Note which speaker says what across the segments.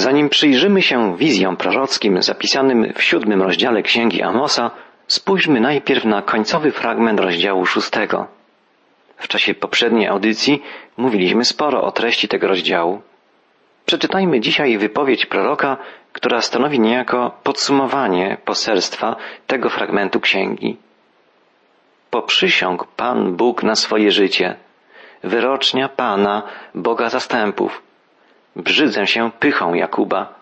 Speaker 1: Zanim przyjrzymy się wizjom prorockim zapisanym w siódmym rozdziale Księgi Amosa, spójrzmy najpierw na końcowy fragment rozdziału szóstego. W czasie poprzedniej audycji mówiliśmy sporo o treści tego rozdziału. Przeczytajmy dzisiaj wypowiedź proroka, która stanowi niejako podsumowanie poselstwa tego fragmentu księgi. Poprzysiągł Pan Bóg na swoje życie, wyrocznia Pana, Boga zastępów. Brzydzę się pychą Jakuba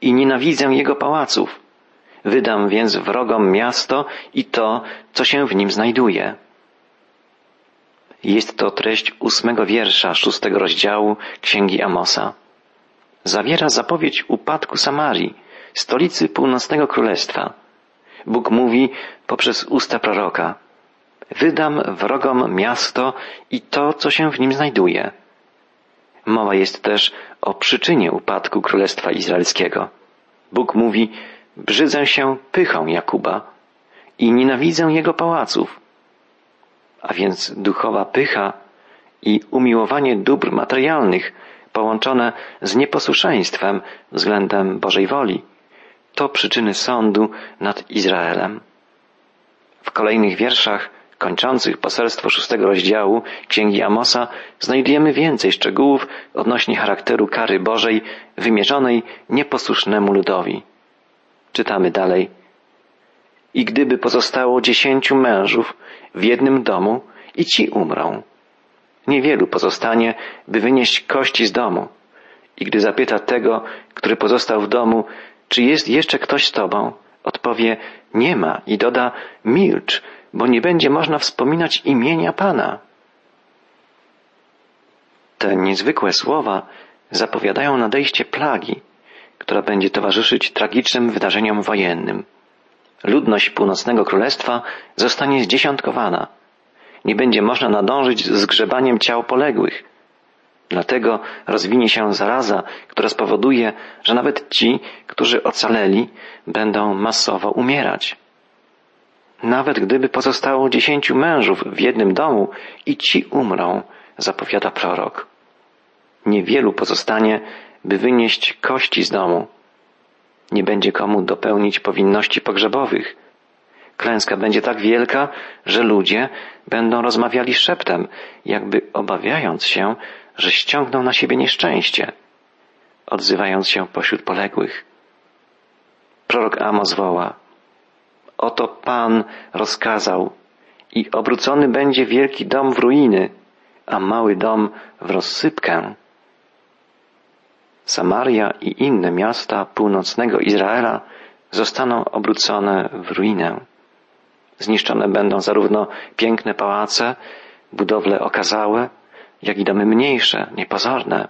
Speaker 1: i nienawidzę jego pałaców. Wydam więc wrogom miasto i to, co się w nim znajduje. Jest to treść ósmego wiersza szóstego rozdziału Księgi Amosa. Zawiera zapowiedź upadku Samarii, stolicy północnego królestwa. Bóg mówi poprzez usta proroka. Wydam wrogom miasto i to, co się w nim znajduje. Mowa jest też o przyczynie upadku Królestwa Izraelskiego. Bóg mówi, brzydzę się pychą Jakuba i nienawidzę jego pałaców. A więc duchowa pycha i umiłowanie dóbr materialnych połączone z nieposłuszeństwem względem Bożej woli to przyczyny sądu nad Izraelem. W kolejnych wierszach kończących poselstwo szóstego rozdziału Księgi Amosa znajdujemy więcej szczegółów odnośnie charakteru kary Bożej wymierzonej nieposłusznemu ludowi. Czytamy dalej. I gdyby pozostało dziesięciu mężów w jednym domu i ci umrą, niewielu pozostanie, by wynieść kości z domu. I gdy zapyta tego, który pozostał w domu, czy jest jeszcze ktoś z tobą, odpowie, nie ma i doda, milcz, bo nie będzie można wspominać imienia Pana. Te niezwykłe słowa zapowiadają nadejście plagi, która będzie towarzyszyć tragicznym wydarzeniom wojennym. Ludność północnego królestwa zostanie zdziesiątkowana. Nie będzie można nadążyć z grzebaniem ciał poległych. Dlatego rozwinie się zaraza, która spowoduje, że nawet ci, którzy ocaleli, będą masowo umierać. Nawet gdyby pozostało dziesięciu mężów w jednym domu i ci umrą, zapowiada prorok. Niewielu pozostanie, by wynieść kości z domu. Nie będzie komu dopełnić powinności pogrzebowych. Klęska będzie tak wielka, że ludzie będą rozmawiali szeptem, jakby obawiając się, że ściągną na siebie nieszczęście, odzywając się pośród poległych. Prorok Amos woła, Oto Pan rozkazał i obrócony będzie wielki dom w ruiny, a mały dom w rozsypkę. Samaria i inne miasta północnego Izraela zostaną obrócone w ruinę. Zniszczone będą zarówno piękne pałace, budowle okazałe, jak i domy mniejsze, niepozorne.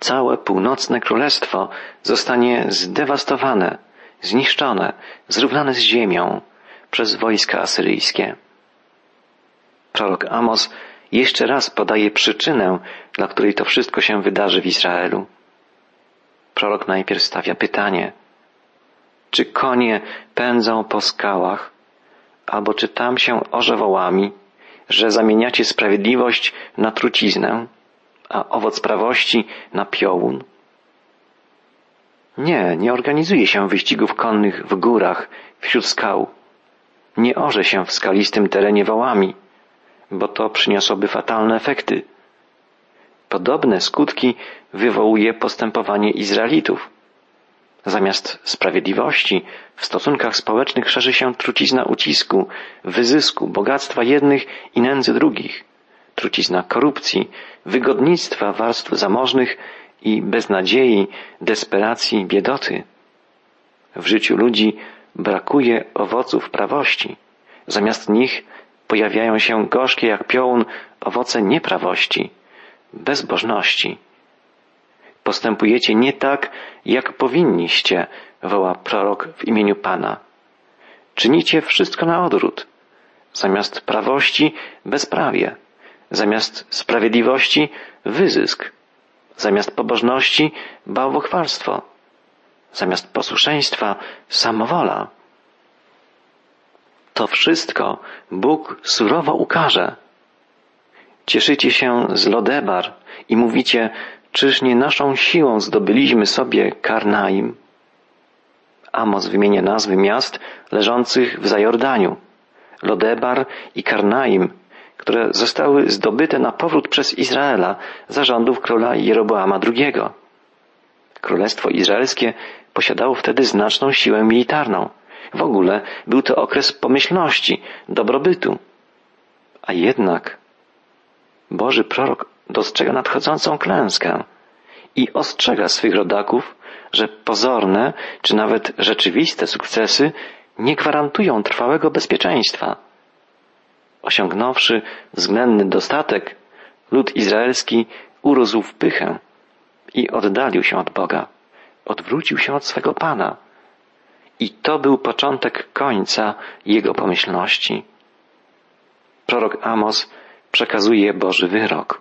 Speaker 1: Całe północne królestwo zostanie zdewastowane zniszczone, zrównane z ziemią przez wojska asyryjskie. Prorok Amos jeszcze raz podaje przyczynę, dla której to wszystko się wydarzy w Izraelu. Prorok najpierw stawia pytanie, czy konie pędzą po skałach, albo czy tam się orze wołami, że zamieniacie sprawiedliwość na truciznę, a owoc prawości na piołun? Nie, nie organizuje się wyścigów konnych w górach, wśród skał. Nie orze się w skalistym terenie wołami, bo to przyniosłoby fatalne efekty. Podobne skutki wywołuje postępowanie Izraelitów. Zamiast sprawiedliwości w stosunkach społecznych szerzy się trucizna ucisku, wyzysku, bogactwa jednych i nędzy drugich, trucizna korupcji, wygodnictwa warstw zamożnych i beznadziei, desperacji, biedoty. W życiu ludzi brakuje owoców prawości. Zamiast nich pojawiają się gorzkie jak piołun owoce nieprawości, bezbożności. Postępujecie nie tak, jak powinniście, woła prorok w imieniu Pana. Czynicie wszystko na odwrót. Zamiast prawości bezprawie, zamiast sprawiedliwości wyzysk, Zamiast pobożności bałwochwalstwo. Zamiast posłuszeństwa samowola. To wszystko Bóg surowo ukaże. Cieszycie się z Lodebar i mówicie, Czyż nie naszą siłą zdobyliśmy sobie Karnaim? Amos wymienia nazwy miast leżących w Zajordaniu. Lodebar i Karnaim, które zostały zdobyte na powrót przez Izraela za rządów króla Jeroboama II. Królestwo Izraelskie posiadało wtedy znaczną siłę militarną. W ogóle był to okres pomyślności, dobrobytu. A jednak Boży prorok dostrzega nadchodzącą klęskę i ostrzega swych rodaków, że pozorne czy nawet rzeczywiste sukcesy nie gwarantują trwałego bezpieczeństwa. Osiągnąwszy względny dostatek, lud izraelski urósł w pychę i oddalił się od Boga, odwrócił się od swego Pana. I to był początek końca jego pomyślności. Prorok Amos przekazuje Boży wyrok.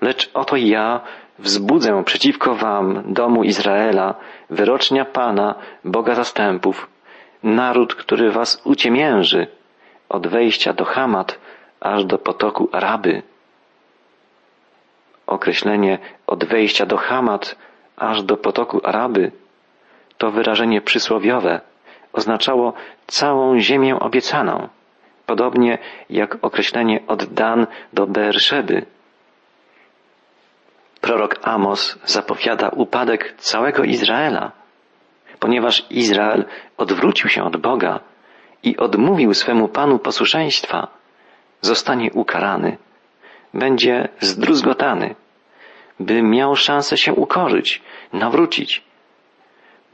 Speaker 1: Lecz oto ja wzbudzę przeciwko wam, domu Izraela, wyrocznia Pana, Boga zastępów, naród, który was uciemięży, od wejścia do Hamat aż do potoku Araby. Określenie od wejścia do Hamat aż do potoku Araby to wyrażenie przysłowiowe, oznaczało całą ziemię obiecaną, podobnie jak określenie od Dan do Beerszeby. Prorok Amos zapowiada upadek całego Izraela, ponieważ Izrael odwrócił się od Boga i odmówił swemu Panu posłuszeństwa, zostanie ukarany, będzie zdruzgotany, by miał szansę się ukorzyć, nawrócić,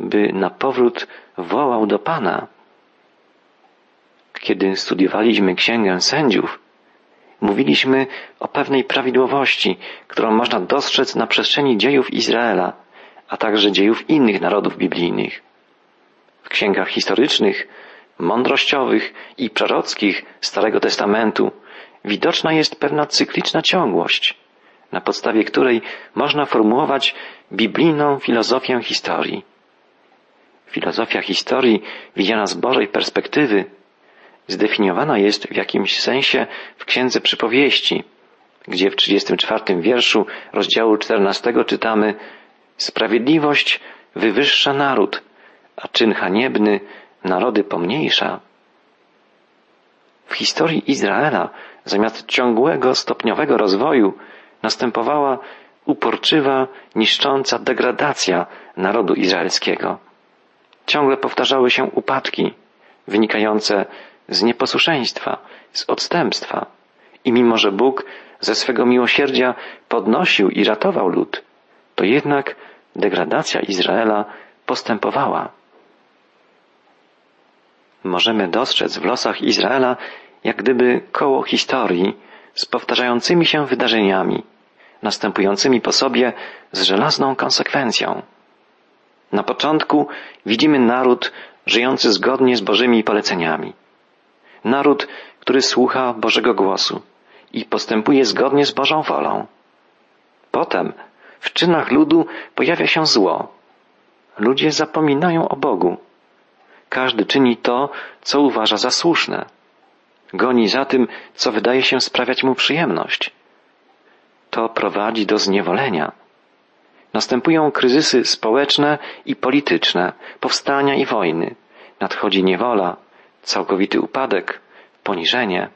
Speaker 1: by na powrót wołał do Pana. Kiedy studiowaliśmy Księgę Sędziów, mówiliśmy o pewnej prawidłowości, którą można dostrzec na przestrzeni dziejów Izraela, a także dziejów innych narodów biblijnych. W księgach historycznych, mądrościowych i prorockich Starego Testamentu widoczna jest pewna cykliczna ciągłość, na podstawie której można formułować biblijną filozofię historii. Filozofia historii, widziana z Bożej perspektywy, zdefiniowana jest w jakimś sensie w Księdze Przypowieści, gdzie w 34 wierszu rozdziału 14 czytamy Sprawiedliwość wywyższa naród, a czyn haniebny narody pomniejsza. W historii Izraela zamiast ciągłego, stopniowego rozwoju następowała uporczywa, niszcząca degradacja narodu izraelskiego. Ciągle powtarzały się upadki wynikające z nieposłuszeństwa, z odstępstwa. I mimo, że Bóg ze swego miłosierdzia podnosił i ratował lud, to jednak degradacja Izraela postępowała. Możemy dostrzec w losach Izraela jak gdyby koło historii z powtarzającymi się wydarzeniami, następującymi po sobie z żelazną konsekwencją. Na początku widzimy naród żyjący zgodnie z Bożymi poleceniami. Naród, który słucha Bożego głosu i postępuje zgodnie z Bożą wolą. Potem w czynach ludu pojawia się zło. Ludzie zapominają o Bogu. Każdy czyni to, co uważa za słuszne. Goni za tym, co wydaje się sprawiać mu przyjemność. To prowadzi do zniewolenia. Następują kryzysy społeczne i polityczne, powstania i wojny. Nadchodzi niewola, całkowity upadek, poniżenie.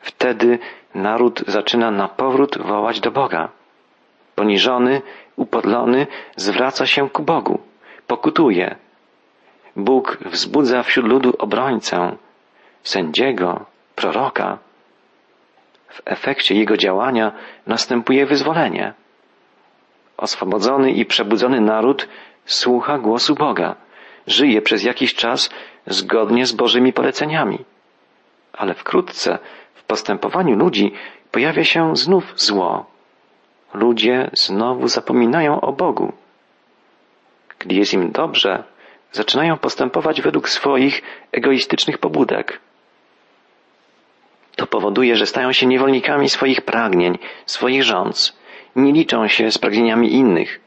Speaker 1: Wtedy naród zaczyna na powrót wołać do Boga. Poniżony, upodlony zwraca się ku Bogu, pokutuje. Bóg wzbudza wśród ludu obrońcę, sędziego, proroka. W efekcie jego działania następuje wyzwolenie. Oswobodzony i przebudzony naród słucha głosu Boga, żyje przez jakiś czas zgodnie z Bożymi poleceniami. Ale wkrótce w postępowaniu ludzi pojawia się znów zło. Ludzie znowu zapominają o Bogu. Gdy jest im dobrze, zaczynają postępować według swoich egoistycznych pobudek. To powoduje, że stają się niewolnikami swoich pragnień, swoich rządz, nie liczą się z pragnieniami innych.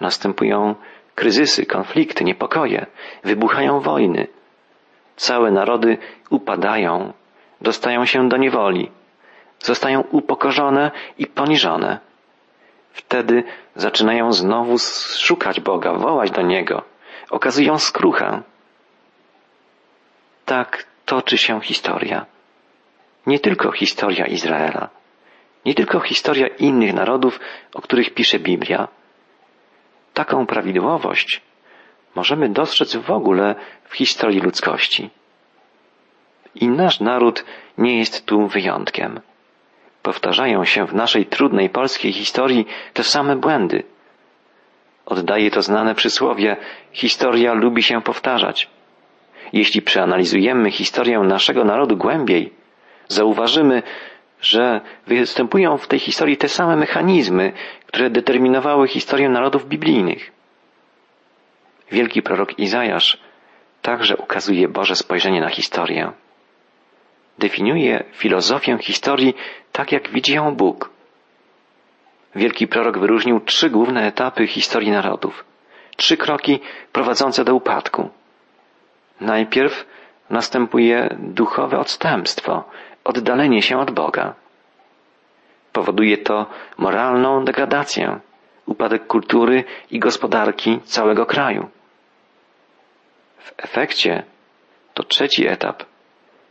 Speaker 1: Następują kryzysy, konflikty, niepokoje, wybuchają wojny. Całe narody upadają, dostają się do niewoli, zostają upokorzone i poniżone. Wtedy zaczynają znowu szukać Boga, wołać do Niego, okazują skruchę. Tak toczy się historia. Nie tylko historia Izraela, nie tylko historia innych narodów, o których pisze Biblia. Taką prawidłowość możemy dostrzec w ogóle w historii ludzkości. I nasz naród nie jest tu wyjątkiem. Powtarzają się w naszej trudnej polskiej historii te same błędy. Oddaje to znane przysłowie: historia lubi się powtarzać. Jeśli przeanalizujemy historię naszego narodu głębiej, zauważymy, że występują w tej historii te same mechanizmy, które determinowały historię narodów biblijnych. Wielki prorok Izajasz także ukazuje Boże spojrzenie na historię. Definiuje filozofię historii tak, jak widzi ją Bóg. Wielki prorok wyróżnił trzy główne etapy historii narodów. Trzy kroki prowadzące do upadku. Najpierw następuje duchowe odstępstwo, oddalenie się od Boga. Powoduje to moralną degradację, upadek kultury i gospodarki całego kraju. W efekcie to trzeci etap.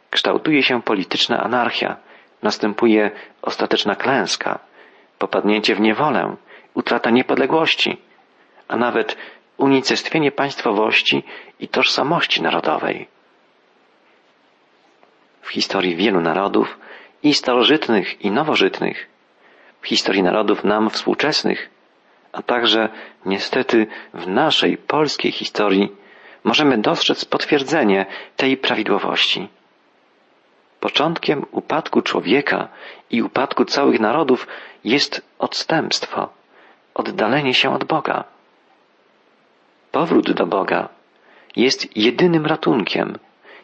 Speaker 1: Kształtuje się polityczna anarchia, następuje ostateczna klęska, popadnięcie w niewolę, utrata niepodległości, a nawet unicestwienie państwowości i tożsamości narodowej. W historii wielu narodów, i starożytnych, i nowożytnych, w historii narodów nam współczesnych, a także niestety w naszej polskiej historii możemy dostrzec potwierdzenie tej prawidłowości. Początkiem upadku człowieka i upadku całych narodów jest odstępstwo, oddalenie się od Boga. Powrót do Boga jest jedynym ratunkiem,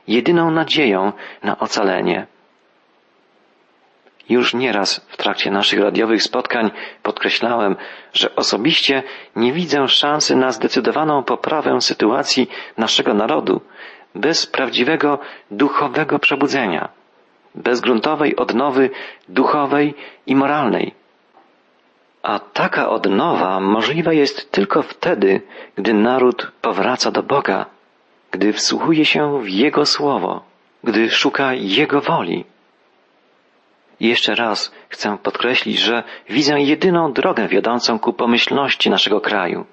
Speaker 1: jedyną nadzieją na ocalenie. Już nieraz w trakcie naszych radiowych spotkań podkreślałem, że osobiście nie widzę szansy na zdecydowaną poprawę sytuacji naszego narodu bez prawdziwego duchowego przebudzenia, bez gruntowej odnowy duchowej i moralnej. A taka odnowa możliwa jest tylko wtedy, gdy naród powraca do Boga, gdy wsłuchuje się w Jego słowo, gdy szuka Jego woli. Jeszcze raz chcę podkreślić, że widzę jedyną drogę wiodącą ku pomyślności naszego kraju.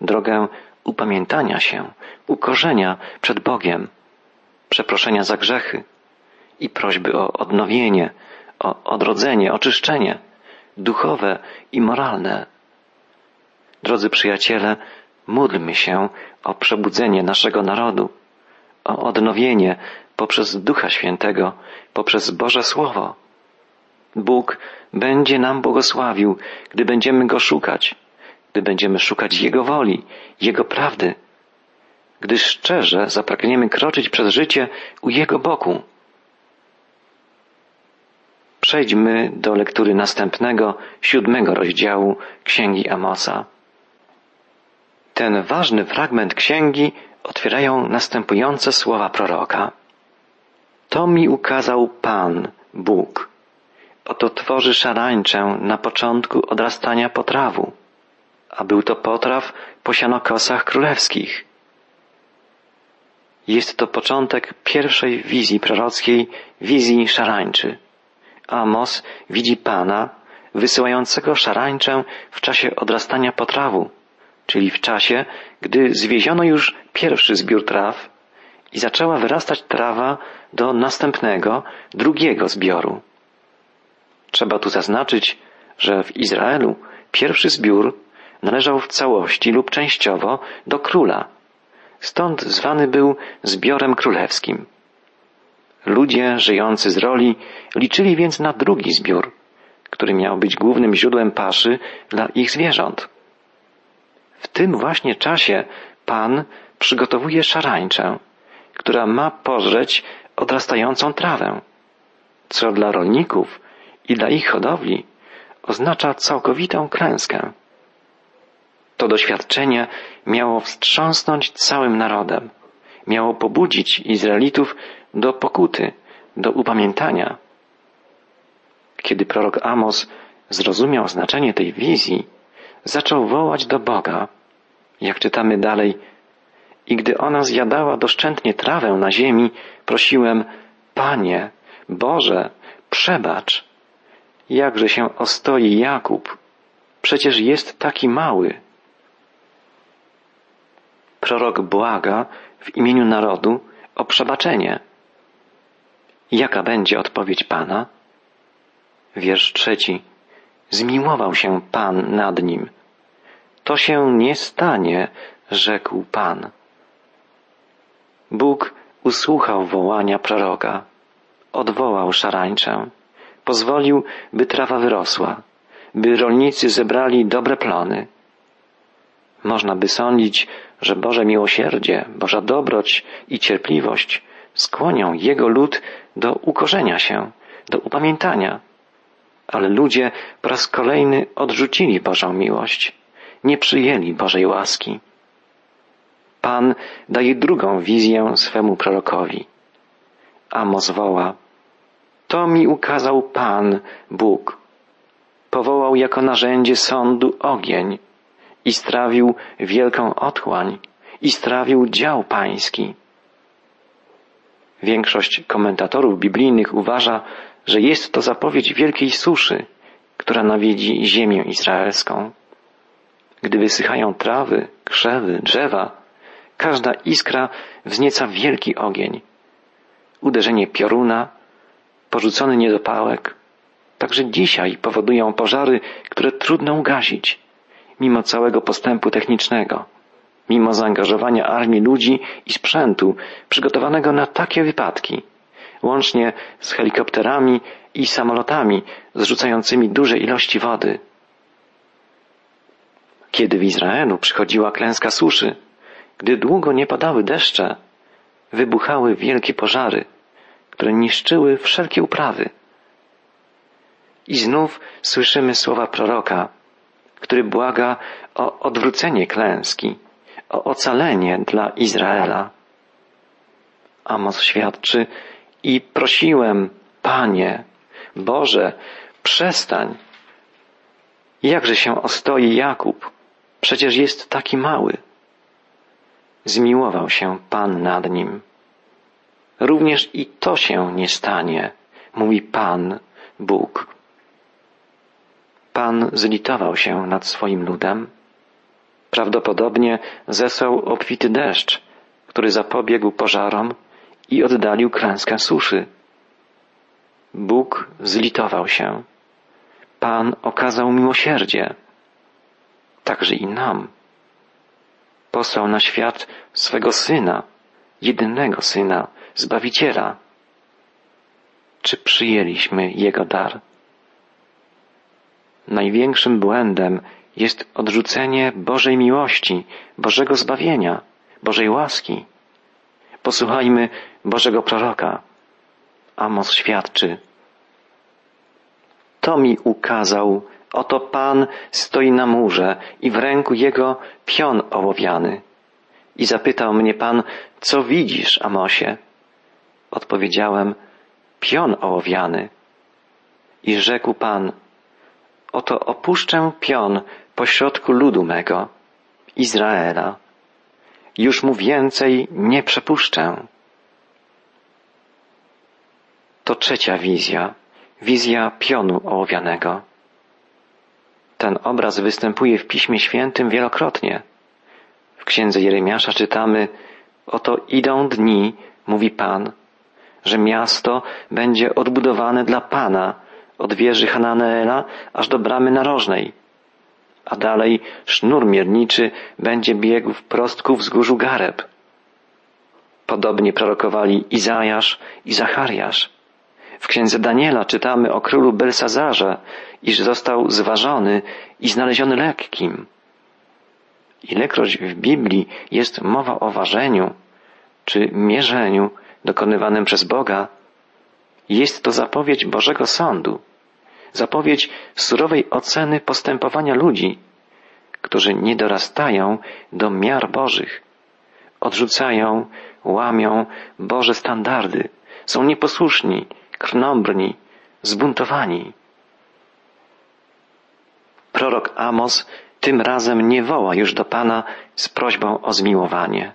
Speaker 1: Drogę upamiętania się, ukorzenia przed Bogiem, przeproszenia za grzechy i prośby o odnowienie, o odrodzenie, oczyszczenie duchowe i moralne. Drodzy przyjaciele, módlmy się o przebudzenie naszego narodu, o odnowienie poprzez Ducha Świętego, poprzez Boże Słowo. Bóg będzie nam błogosławił, gdy będziemy Go szukać, gdy będziemy szukać Jego woli, Jego prawdy, gdy szczerze zapragniemy kroczyć przez życie u Jego boku. Przejdźmy do lektury następnego, siódmego rozdziału Księgi Amosa. Ten ważny fragment księgi otwierają następujące słowa proroka. To mi ukazał Pan, Bóg. Oto tworzy szarańczę na początku odrastania potrawu, a był to potraw po sianokosach królewskich. Jest to początek pierwszej wizji prorockiej, wizji szarańczy. Amos widzi Pana wysyłającego szarańczę w czasie odrastania potrawu, czyli w czasie, gdy zwieziono już pierwszy zbiór traw i zaczęła wyrastać trawa do następnego, drugiego zbioru. Trzeba tu zaznaczyć, że w Izraelu pierwszy zbiór należał w całości lub częściowo do króla. Stąd zwany był zbiorem królewskim. Ludzie żyjący z roli liczyli więc na drugi zbiór, który miał być głównym źródłem paszy dla ich zwierząt. W tym właśnie czasie Pan przygotowuje szarańczę, która ma pożreć odrastającą trawę, co dla rolników i dla ich hodowli oznacza całkowitą klęskę. To doświadczenie miało wstrząsnąć całym narodem, miało pobudzić Izraelitów do pokuty, do upamiętania. Kiedy prorok Amos zrozumiał znaczenie tej wizji, zaczął wołać do Boga. Jak czytamy dalej, i gdy ona zjadała doszczętnie trawę na ziemi, prosiłem, Panie, Boże, przebacz, jakże się ostoi Jakub, przecież jest taki mały. Prorok błaga w imieniu narodu o przebaczenie. Jaka będzie odpowiedź Pana? Wiersz trzeci. Zmiłował się Pan nad nim. To się nie stanie, rzekł Pan. Bóg usłuchał wołania proroka, odwołał szarańczę, pozwolił, by trawa wyrosła, by rolnicy zebrali dobre plony. Można by sądzić, że Boże miłosierdzie, Boża dobroć i cierpliwość skłonią Jego lud do ukorzenia się, do upamiętania. Ale ludzie po raz kolejny odrzucili Bożą miłość, nie przyjęli Bożej łaski. Pan daje drugą wizję swemu prorokowi. Amos woła, to mi ukazał Pan, Bóg. Powołał jako narzędzie sądu ogień i strawił wielką otchłań i strawił dział pański. Większość komentatorów biblijnych uważa, że jest to zapowiedź wielkiej suszy, która nawiedzi ziemię izraelską. Gdy wysychają trawy, krzewy, drzewa, każda iskra wznieca wielki ogień. Uderzenie pioruna, porzucony niedopałek, także dzisiaj powodują pożary, które trudno ugasić, mimo całego postępu technicznego, mimo zaangażowania armii ludzi i sprzętu przygotowanego na takie wypadki, łącznie z helikopterami i samolotami zrzucającymi duże ilości wody. Kiedy w Izraelu przychodziła klęska suszy, gdy długo nie padały deszcze, wybuchały wielkie pożary, które niszczyły wszelkie uprawy. I znów słyszymy słowa proroka, który błaga o odwrócenie klęski, o ocalenie dla Izraela. Amos świadczy i prosiłem, Panie, Boże, przestań. Jakże się ostoi Jakub? Przecież jest taki mały. Zmiłował się Pan nad nim. Również i to się nie stanie, mówi Pan, Bóg. Pan zlitował się nad swoim ludem. Prawdopodobnie zesłał obfity deszcz, który zapobiegł pożarom i oddalił klęskę suszy. Bóg zlitował się. Pan okazał miłosierdzie. Także i nam. Posłał na świat swego syna, jedynego syna, Zbawiciela. Czy przyjęliśmy Jego dar? Największym błędem jest odrzucenie Bożej miłości, Bożego zbawienia, Bożej łaski. Posłuchajmy Bożego proroka. Amos świadczy. To mi ukazał, oto Pan stoi na murze i w ręku jego pion ołowiany. I zapytał mnie Pan, co widzisz, Amosie? Odpowiedziałem, pion ołowiany. I rzekł Pan, oto opuszczę pion pośrodku ludu mego, Izraela. Już mu więcej nie przepuszczę. To trzecia wizja, wizja pionu ołowianego. Ten obraz występuje w Piśmie Świętym wielokrotnie. W księdze Jeremiasza czytamy, oto idą dni, mówi Pan, że miasto będzie odbudowane dla Pana od wieży Hananeela aż do bramy narożnej. A dalej sznur mierniczy będzie biegł wprost ku wzgórzu Gareb. Podobnie prorokowali Izajasz i Zachariasz. W księdze Daniela czytamy o królu Belsazarze, iż został zważony i znaleziony lekkim. Ilekroć w Biblii jest mowa o ważeniu czy mierzeniu, dokonywanym przez Boga, jest to zapowiedź Bożego Sądu, zapowiedź surowej oceny postępowania ludzi, którzy nie dorastają do miar Bożych, odrzucają, łamią Boże standardy, są nieposłuszni, krnąbrni, zbuntowani. Prorok Amos tym razem nie woła już do Pana z prośbą o zmiłowanie.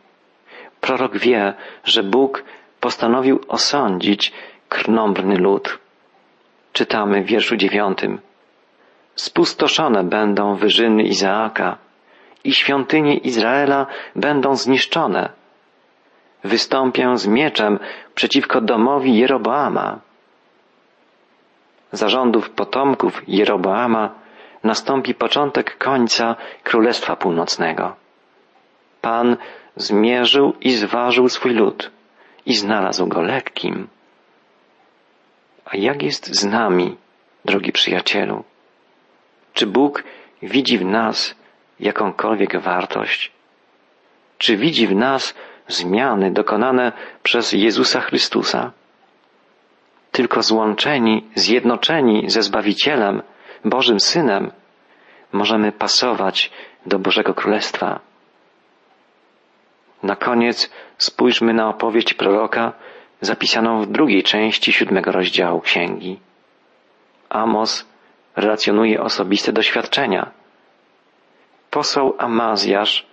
Speaker 1: Prorok wie, że Bóg postanowił osądzić krnąbrny lud. Czytamy w wierszu dziewiątym. Spustoszone będą wyżyny Izaaka i świątynie Izraela będą zniszczone. Wystąpię z mieczem przeciwko domowi Jeroboama. Zarządów potomków Jeroboama nastąpi początek końca Królestwa Północnego. Pan zmierzył i zważył swój lud i znalazł go lekkim. A jak jest z nami, drogi przyjacielu? Czy Bóg widzi w nas jakąkolwiek wartość? Czy widzi w nas zmiany dokonane przez Jezusa Chrystusa? Tylko złączeni, zjednoczeni ze Zbawicielem, Bożym Synem, możemy pasować do Bożego Królestwa. Na koniec spójrzmy na opowieść proroka zapisaną w drugiej części siódmego rozdziału księgi. Amos relacjonuje osobiste doświadczenia. Posłał Amazjasz,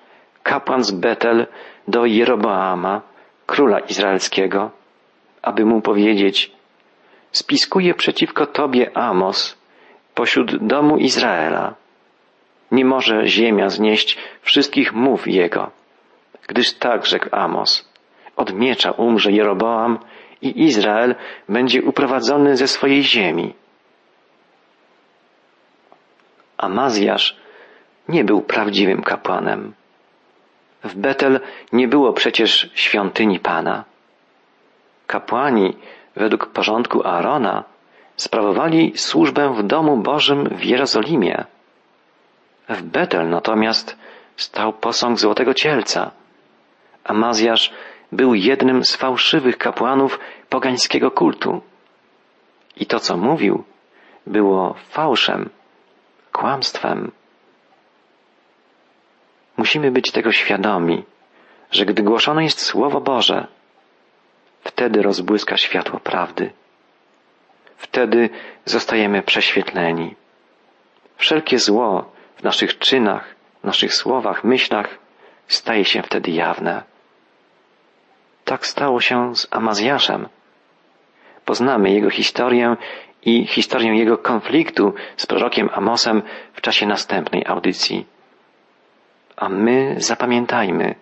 Speaker 1: kapłan z Betel, do Jeroboama, króla izraelskiego, aby mu powiedzieć, spiskuje przeciwko tobie Amos pośród domu Izraela. Nie może ziemia znieść wszystkich mów jego, gdyż tak rzekł Amos. Od miecza umrze Jeroboam i Izrael będzie uprowadzony ze swojej ziemi. Amazjasz nie był prawdziwym kapłanem. W Betel nie było przecież świątyni Pana. Kapłani, według porządku Aarona, sprawowali służbę w domu Bożym w Jerozolimie. W Betel natomiast stał posąg Złotego Cielca. Amazjasz był jednym z fałszywych kapłanów pogańskiego kultu. I to, co mówił, było fałszem, kłamstwem. Musimy być tego świadomi, że gdy głoszone jest Słowo Boże, wtedy rozbłyska światło prawdy. Wtedy zostajemy prześwietleni. Wszelkie zło w naszych czynach, naszych słowach, myślach staje się wtedy jawne. Tak stało się z Amazjaszem. Poznamy jego historię i historię jego konfliktu z prorokiem Amosem w czasie następnej audycji. A my zapamiętajmy,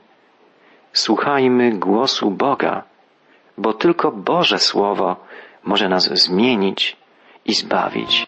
Speaker 1: słuchajmy głosu Boga, bo tylko Boże Słowo może nas zmienić i zbawić.